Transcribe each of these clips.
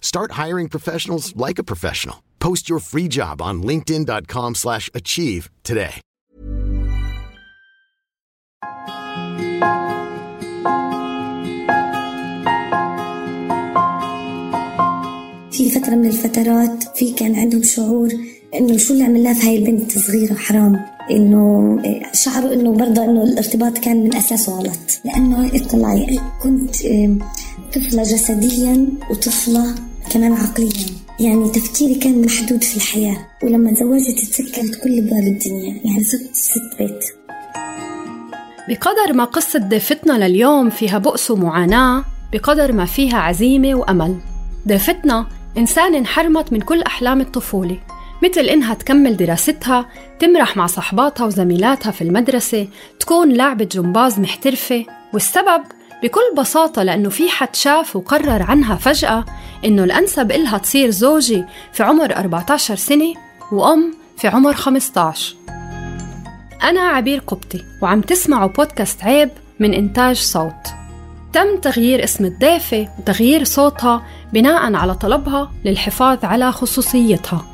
Start hiring professionals like a professional. Post your free job on linkedin.com/achieve slash achieve today. في فترة من الفترات في كان عندهم شعور انه شو اللي عملناه في هاي البنت صغيرة حرام انه شعروا انه برضه انه الارتباط كان من اساسه غلط لانه اطلعي كنت طفلة جسديا وطفلة كمان عقليا. يعني تفكيري كان محدود في الحياة ولما تزوجت تسكرت كل ابواب الدنيا يعني صرت ست بيت. بقدر ما قصة ضيفتنا لليوم فيها بؤس ومعاناة بقدر ما فيها عزيمة وأمل. ضيفتنا إنسان انحرمت من كل أحلام الطفولة مثل إنها تكمل دراستها تمرح مع صحباتها وزميلاتها في المدرسة تكون لاعبة جمباز محترفة والسبب بكل بساطة لأنه في حد شاف وقرر عنها فجأة إنه الأنسب إلها تصير زوجي في عمر 14 سنة وأم في عمر 15 أنا عبير قبطي وعم تسمعوا بودكاست عيب من إنتاج صوت. تم تغيير اسم الضيفة وتغيير صوتها بناء على طلبها للحفاظ على خصوصيتها.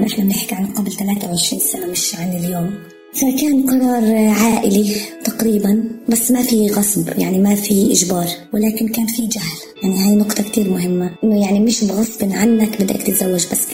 طبعا إحنا بنحكي عن قبل 23 سنة مش عن اليوم. فكان قرار عائلي تقريبا بس ما في غصب يعني ما في إجبار ولكن كان في جهل. يعني هاي نقطة كتير مهمة إنه يعني مش بغصب عنك بدك تتزوج بس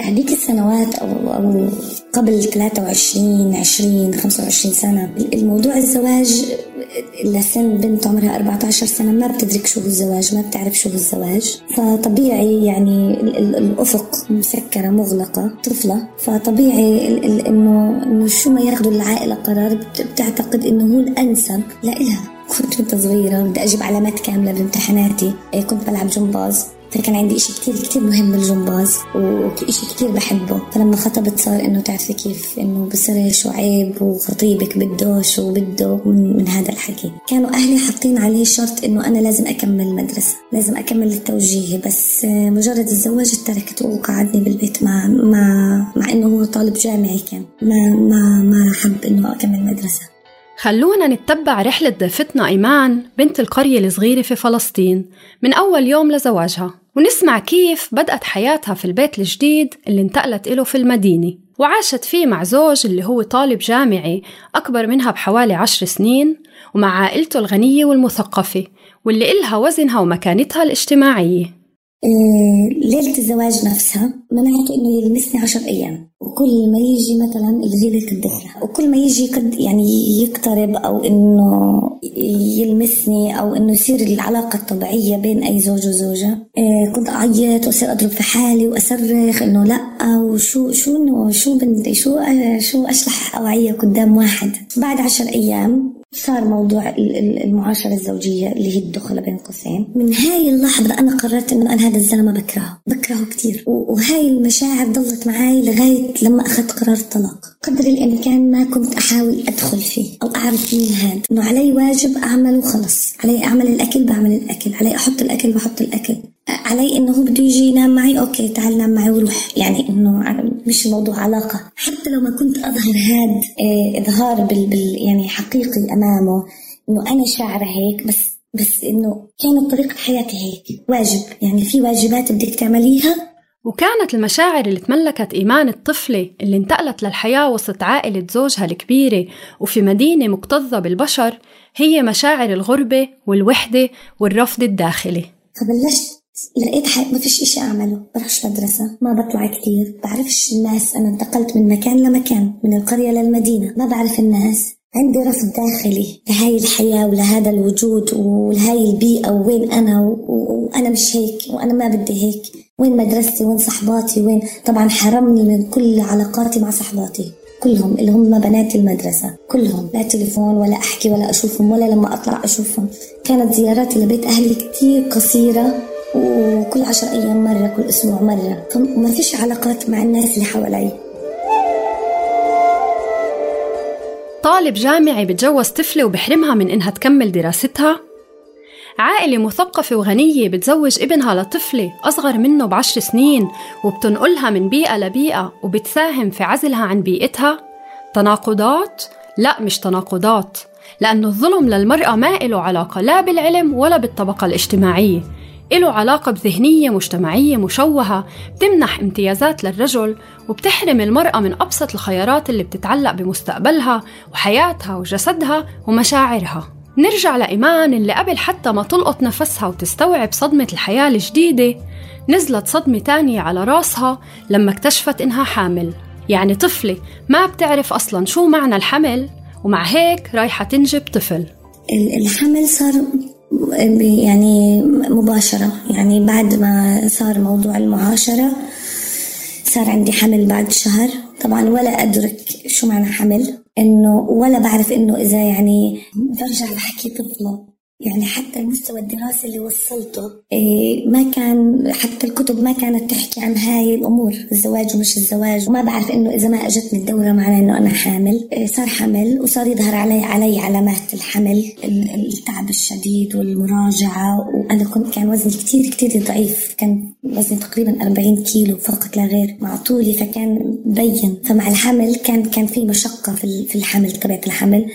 هذيك السنوات أو, أو قبل 23 20 25 سنة الموضوع الزواج لسن بنت عمرها 14 سنة ما بتدرك شو هو الزواج ما بتعرف شو هو الزواج فطبيعي يعني الأفق مسكرة مغلقة طفلة. فطبيعي إنه شو ما ياخذوا العائلة قرار بتعتقد إنه هو الأنسب لإلها. كنت وأنت صغيرة بدي أجيب علامات كاملة بامتحاناتي. كنت بلعب جمباز. فكان عندي إشي كتير كتير مهم بالجمباز وإشي كتير بحبه. فلما خطبت صار إنه تعرفي كيف إنه بصرش وعيب وخطيبك بدوش وبده من, من هذا الحكي. كانوا أهلي حاطين عليه شرط إنه أنا لازم أكمل مدرسة لازم أكمل التوجيهي بس مجرد الزواج تركته وقعدني بالبيت مع مع مع إنه هو طالب جامعي كان. ما ما ما حب إنه أكمل مدرسة. خلونا نتبع رحلة ضيفتنا إيمان بنت القرية الصغيرة في فلسطين من أول يوم لزواجها ونسمع كيف بدأت حياتها في البيت الجديد اللي انتقلت إله في المدينة. وعاشت فيه مع زوج اللي هو طالب جامعي أكبر منها بحوالي عشر سنين ومع عائلته الغنية والمثقفة واللي إلها وزنها ومكانتها الاجتماعية. ليلة الزواج نفسها منعته إنه يلمسني عشر أيام. وكل ما يجي مثلا ليلة الدخلة وكل ما يجي قد يعني يقترب أو إنه يلمسني أو إنه يصير العلاقة الطبيعية بين أي زوج وزوجة كنت أعيط وأصير أضرب في حالي وأصرخ إنه لأ وشو شو إنه شو بندي شو شو أشلح أوعية قدام واحد. بعد عشر أيام صار موضوع المعاشرة الزوجية اللي هي الدخلة بين قوسين. من هاي اللحظة أنا قررت إنه أنا هذا الزلمة بكرهه. بكرهه كتير. وهاي المشاعر ضلت معي لغاية لما أخذت قرار الطلاق. قدر الإمكان ما كنت أحاول أدخل فيه أو أعرف مين هذا. إنه علي واجب أعمله وخلص علي أعمل الأكل بعمل الأكل. علي أحط الأكل بحط الأكل. علي إنه هو بده يجي ينام معي؟ أوكي تعال نام معي وروح. يعني إنه مش الموضوع علاقة. حتى لو ما كنت أظهر هذا إيه إظهار بال, بال يعني حقيقي أمامه إنه أنا شاعرة هيك بس بس إنه كانت طريقة حياتي هيك. واجب. يعني في واجبات بدك تعمليها؟ وكانت المشاعر اللي تملكت إيمان الطفلة اللي انتقلت للحياة وسط عائلة زوجها الكبيرة وفي مدينة مكتظة بالبشر هي مشاعر الغربة والوحدة والرفض الداخلي. فبلشت لقيت حق ما فيش إشي أعمله. بروحش مدرسة. ما بطلع كتير. بعرفش الناس. أنا انتقلت من مكان لمكان. من القرية للمدينة. ما بعرف الناس. عندي رفض داخلي. لهاي الحياة ولهذا الوجود ولهاي البيئة ووين أنا وأنا مش هيك وأنا ما بدي هيك. وين مدرستي؟ وين صحباتي؟ وين طبعا حرمني من كل علاقاتي مع صحباتي. كلهم. اللي هم بنات المدرسة. كلهم. لا تليفون ولا أحكي ولا أشوفهم ولا لما أطلع أشوفهم. كانت زياراتي لبيت أهلي كتير قصيرة. وكل عشر أيام مرة كل أسبوع مرة. فما فيش علاقات مع الناس اللي حوالي. طالب جامعي بتجوز طفلة وبحرمها من إنها تكمل دراستها. عائلة مثقفة وغنية بتزوج ابنها لطفلة أصغر منه بعشر سنين وبتنقلها من بيئة لبيئة وبتساهم في عزلها عن بيئتها. تناقضات؟ لا مش تناقضات لأنه الظلم للمرأة ما إله علاقة لا بالعلم ولا بالطبقة الاجتماعية. إله علاقة بذهنية مجتمعية مشوهة بتمنح امتيازات للرجل وبتحرم المرأة من أبسط الخيارات اللي بتتعلق بمستقبلها وحياتها وجسدها ومشاعرها. نرجع لإيمان اللي قبل حتى ما تلقط نفسها وتستوعب صدمة الحياة الجديدة. نزلت صدمة تانية على راسها لما اكتشفت إنها حامل. يعني طفلة ما بتعرف أصلا شو معنى الحمل ومع هيك رايحة تنجب طفل. الحمل صار يعني مباشرة. يعني بعد ما صار موضوع المعاشرة صار عندي حمل بعد شهر. طبعا ولا أدرك شو معنى حمل إنه ولا بعرف إنه إذا يعني برجع بحكي طفلة. يعني حتى المستوى الدراسي اللي وصلته إيه ما كان حتى الكتب ما كانت تحكي عن هاي الأمور الزواج ومش الزواج. وما بعرف إنه إذا ما أجتني الدورة معناه إنه أنا حامل. إيه صار حمل وصار يظهر علي علي علامات الحمل التعب الشديد والمراجعة. وأنا كنت كان وزني كثير كثير ضعيف. كان وزني تقريبا 40 كيلو فقط لا غير مع طولي فكان بين. فمع الحمل كان كان في مشقة في الحمل طبيعة الحمل.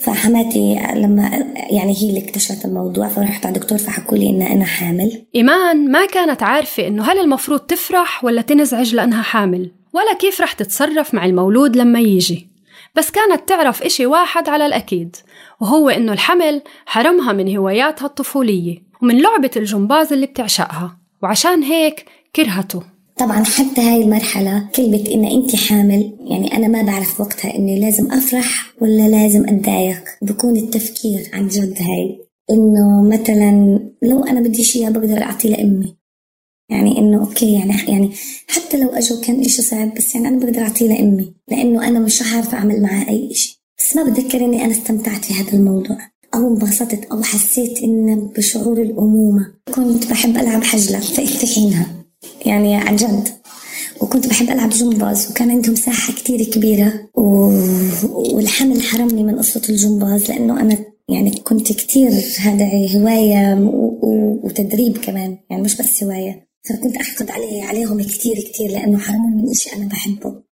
فحماتي لما يعني هي اللي اكتشفت الموضوع فرحت على الدكتور فحكوا لي إن أنا حامل. إيمان ما كانت عارفة إنه هل المفروض تفرح ولا تنزعج لأنها حامل ولا كيف رح تتصرف مع المولود لما يجي. بس كانت تعرف إشي واحد على الأكيد وهو إنه الحمل حرمها من هواياتها الطفولية ومن لعبة الجمباز اللي بتعشقها وعشان هيك كرهته. طبعا حتى هاي المرحلة كلمة إن أنت حامل يعني أنا ما بعرف وقتها إني لازم أفرح ولا لازم أتضايق. بكون التفكير عن جد هاي إنه مثلا لو أنا بدي شيء بقدر أعطيه لأمي. يعني إنه أوكي يعني يعني حتى لو أجوا كان إشي صعب بس يعني أنا بقدر أعطيه لأمي لأنه أنا مش عارفة أعمل معاه أي إشي. بس ما بتذكر إني أنا استمتعت في هذا الموضوع. أو انبسطت أو حسيت إن بشعور الأمومة. كنت بحب ألعب حجلة في حينها يعني عن جد. وكنت بحب ألعب جمباز وكان عندهم ساحة كتير كبيرة و... والحمل حرمني من قصة الجمباز لأنه أنا يعني كنت كتير هذا هواية و... و... وتدريب كمان يعني مش بس هواية. فكنت أحقد عليه عليهم كتير كتير لأنه حرموني من إشي أنا بحبه.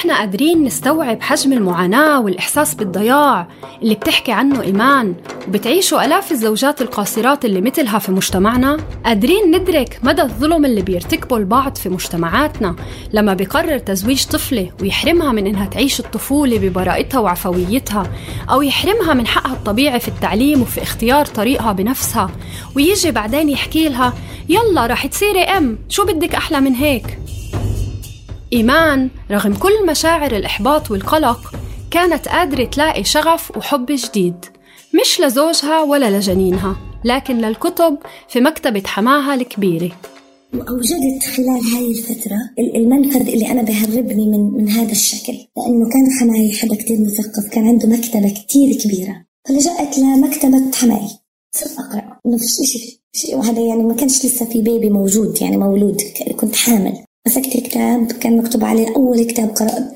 إحنا قادرين نستوعب حجم المعاناة والإحساس بالضياع اللي بتحكي عنه إيمان وبتعيشه آلاف الزوجات القاصرات اللي مثلها في مجتمعنا؟ قادرين ندرك مدى الظلم اللي بيرتكبه البعض في مجتمعاتنا لما بيقرر تزويج طفلة ويحرمها من إنها تعيش الطفولة ببراءتها وعفويتها أو يحرمها من حقها الطبيعي في التعليم وفي اختيار طريقها بنفسها ويجي بعدين يحكي لها يلا رح تصيري أم شو بدك أحلى من هيك؟ إيمان رغم كل مشاعر الإحباط والقلق كانت قادرة تلاقي شغف وحب جديد مش لزوجها ولا لجنينها لكن للكتب في مكتبة حماها الكبيرة. وأوجدت خلال هاي الفترة المنفذ اللي أنا بهربني من من هذا الشكل لأنه كان حماي حدا كتير مثقف كان عنده مكتبة كتير كبيرة. فلجأت لمكتبة حماي. صرت أقرأ. نفس الشيء شيء وهذا يعني ما كانش لسه في بيبي موجود يعني مولود كنت حامل. مسكت الكتاب كان مكتوب عليه أول كتاب قرأت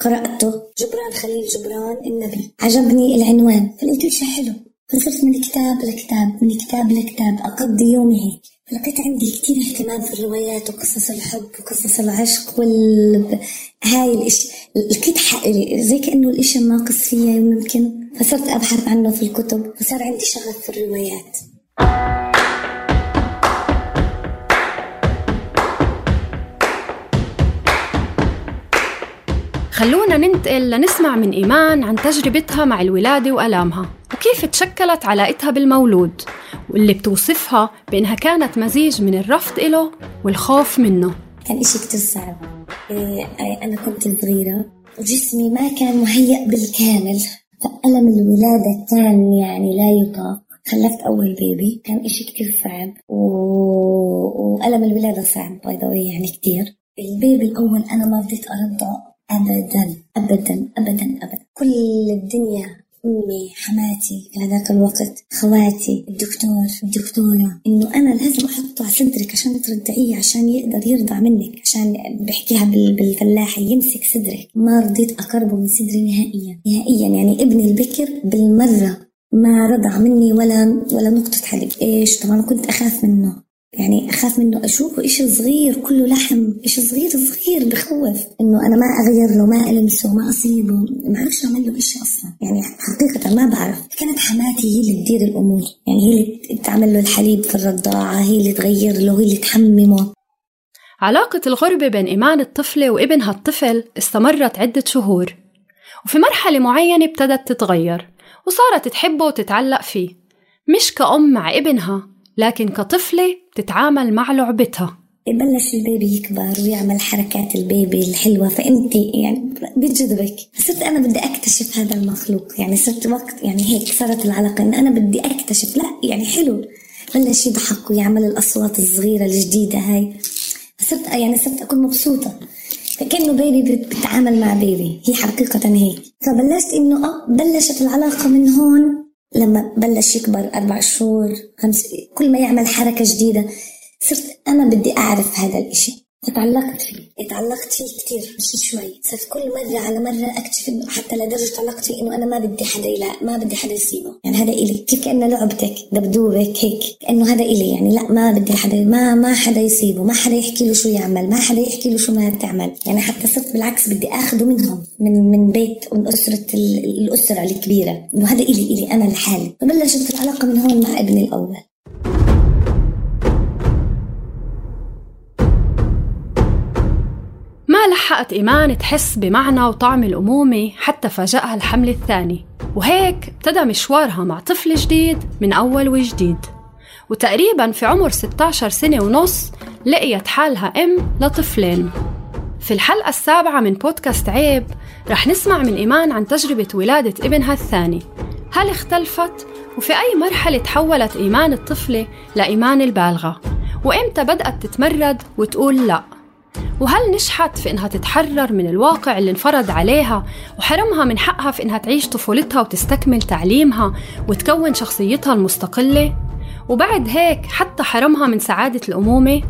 قرأته. جبران خليل جبران النبي. عجبني العنوان. فلقيت شيء حلو. فصرت من كتاب لكتاب من كتاب لكتاب أقضي يومي. هيك لقيت عندي كتير اهتمام في الروايات وقصص الحب وقصص العشق وال هاي الإش... لقيت زي كأنه الإشي الناقص فيا يمكن. فصرت أبحث عنه في الكتب. فصار عندي شغف في الروايات. خلونا ننتقل لنسمع من إيمان عن تجربتها مع الولادة وألامها وكيف تشكلت علاقتها بالمولود واللي بتوصفها بأنها كانت مزيج من الرفض إله والخوف منه. كان إشي كتير صعب. إيه، أنا كنت صغيرة وجسمي ما كان مهيأ بالكامل فألم الولادة كان يعني لا يطاق. خلفت أول بيبي كان إشي كتير صعب و... وألم الولادة صعب باي يعني كتير. البيبي الأول أنا ما بديت أرضعه. أبدا أبدا أبدا أبدا. كل الدنيا أمي حماتي في هذاك الوقت خواتي الدكتور الدكتورة. إنه أنا لازم أحطه على صدرك عشان ترضعيه عشان يقدر يرضع منك عشان بحكيها بالفلاحي يمسك صدرك. ما رضيت أقربه من صدري نهائيا. نهائيا يعني ابني البكر بالمرة ما رضع مني ولا ولا نقطة حليب إيش؟ طبعا كنت أخاف منه. يعني أخاف منه أشوفه إشي صغير كله لحم إشي صغير صغير بخوف. إنه أنا ما أغير له ما ألمسه ما أصيبه ما أعرفش أعمل له إشي أصلا. يعني حقيقة ما بعرف. كانت حماتي هي اللي تدير الأمور. يعني هي اللي تعمل له الحليب في الرضاعة هي اللي تغير له هي اللي تحممه. علاقة الغربة بين إيمان الطفلة وابنها الطفل استمرت عدة شهور. وفي مرحلة معينة ابتدت تتغير وصارت تحبه وتتعلق فيه. مش كأم مع ابنها لكن كطفلة تتعامل مع لعبتها. بلش البيبي يكبر ويعمل حركات البيبي الحلوة فانت يعني بتجذبك صرت أنا بدي أكتشف هذا المخلوق. يعني صرت وقت يعني هيك صارت العلاقة إن أنا بدي أكتشف. لا يعني حلو. بلش يضحك ويعمل الأصوات الصغيرة الجديدة هاي. صرت يعني صرت أكون مبسوطة. فكأنه بيبي بتعامل مع بيبي. هي حقيقة هيك. فبلشت إنه آه بلشت العلاقة من هون. لما بلش يكبر أربع شهور خمس كل ما يعمل حركة جديدة صرت أنا بدي أعرف هذا الإشي. تعلقت فيه. تعلقت فيه كثير مش شوي. صرت كل مرة على مرة أكتشف إنه حتى لدرجة تعلقت فيه إنه أنا ما بدي حدا لا ما بدي حدا يسيبه. يعني هذا إلي. كيف كأنه لعبتك دبدوبك هيك. كأنه هذا إلي. يعني لا ما بدي حدا ما ما حدا يسيبه. ما حدا يحكي له شو يعمل. ما حدا يحكي له شو ما بتعمل. يعني حتى صرت بالعكس بدي آخذه منهم. من من بيت من أسرة الأسرة الكبيرة. إنه هذا إلي إلي أنا لحالي فبلشت العلاقة من هون مع ابني الأول. ما لحقت إيمان تحس بمعنى وطعم الأمومة حتى فاجأها الحمل الثاني وهيك ابتدى مشوارها مع طفل جديد من أول وجديد وتقريبا في عمر 16 سنة ونص لقيت حالها أم لطفلين في الحلقة السابعة من بودكاست عيب رح نسمع من إيمان عن تجربة ولادة ابنها الثاني هل اختلفت؟ وفي أي مرحلة تحولت إيمان الطفلة لإيمان البالغة؟ وإمتى بدأت تتمرد وتقول لأ؟ وهل نجحت في إنها تتحرر من الواقع اللي انفرض عليها وحرمها من حقها في إنها تعيش طفولتها وتستكمل تعليمها وتكون شخصيتها المستقلة؟ وبعد هيك حتى حرمها من سعادة الأمومة؟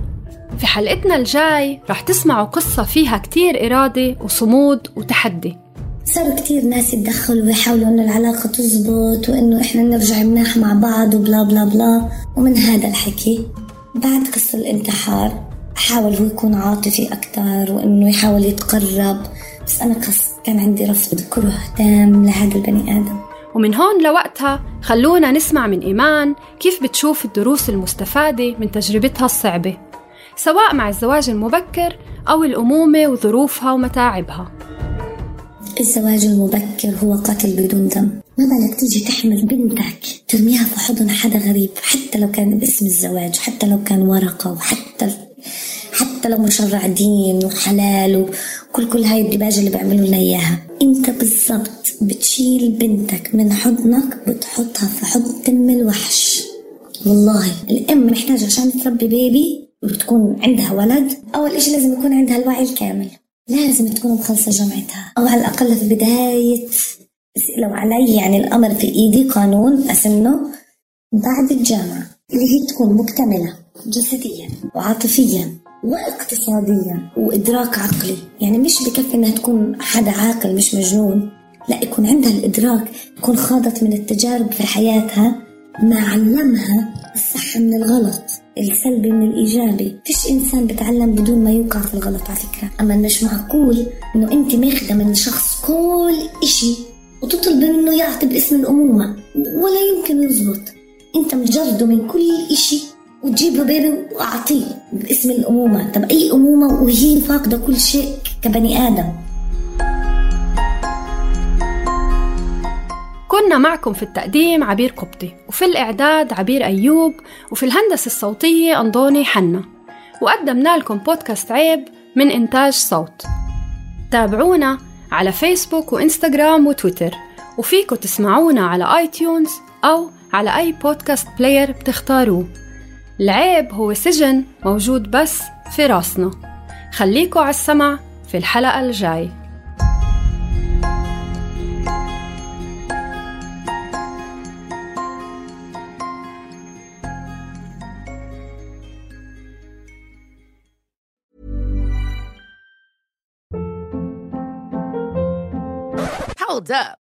في حلقتنا الجاي رح تسمعوا قصة فيها كتير إرادة وصمود وتحدي صاروا كتير ناس يتدخلوا ويحاولوا إنه العلاقة تزبط وإنه إحنا نرجع مناح مع بعض وبلا بلا بلا ومن هذا الحكي بعد قصة الانتحار حاول هو يكون عاطفي أكثر وإنه يحاول يتقرب. بس أنا قص كان عندي رفض كره تام لهذا البني آدم. ومن هون لوقتها خلونا نسمع من إيمان كيف بتشوف الدروس المستفادة من تجربتها الصعبة سواء مع الزواج المبكر أو الأمومة وظروفها ومتاعبها. الزواج المبكر هو قتل بدون ذنب ما بالك تيجي تحمل بنتك ترميها في حضن حدا غريب حتى لو كان باسم الزواج حتى لو كان ورقة وحتى حتى لو مشرع دين وحلال وكل كل هاي الدباجة اللي بيعملوا لنا إياها. أنت بالضبط بتشيل بنتك من حضنك بتحطها في حضن تم الوحش والله الأم محتاجة عشان تربي بيبي وتكون عندها ولد. أول إشي لازم يكون عندها الوعي الكامل. لازم تكون مخلصة جامعتها. أو على الأقل في بداية لو علي يعني الأمر في إيدي قانون أسنة. بعد الجامعة اللي هي تكون مكتملة جسديا وعاطفيا. واقتصاديا وإدراك عقلي. يعني مش بكفي إنها تكون حدا عاقل مش مجنون. لا يكون عندها الإدراك تكون خاضت من التجارب في حياتها ما علمها الصح من الغلط السلبي من الإيجابي. فيش إنسان بتعلم بدون ما يوقع في الغلط على فكرة. أما مش معقول إنه أنت ماخدة من شخص كل إشي وتطلبي منه يعطي باسم الأمومة ولا يمكن يزبط. أنت مجرده من كل إشي وتجيب له بيبي وأعطيه باسم الأمومة. طب أي أمومة وهي فاقدة كل شيء كبني آدم. كنا معكم في التقديم عبير قبطي وفي الإعداد عبير أيوب وفي الهندسة الصوتية أنضوني حنا وقدمنا لكم بودكاست عيب من إنتاج صوت. تابعونا على فيسبوك وإنستغرام وتويتر وفيكم تسمعونا على iTunes أو على أي podcast player بتختاروه. العيب هو سجن موجود بس في راسنا خليكوا على السمع في الحلقة الجاي Hold up.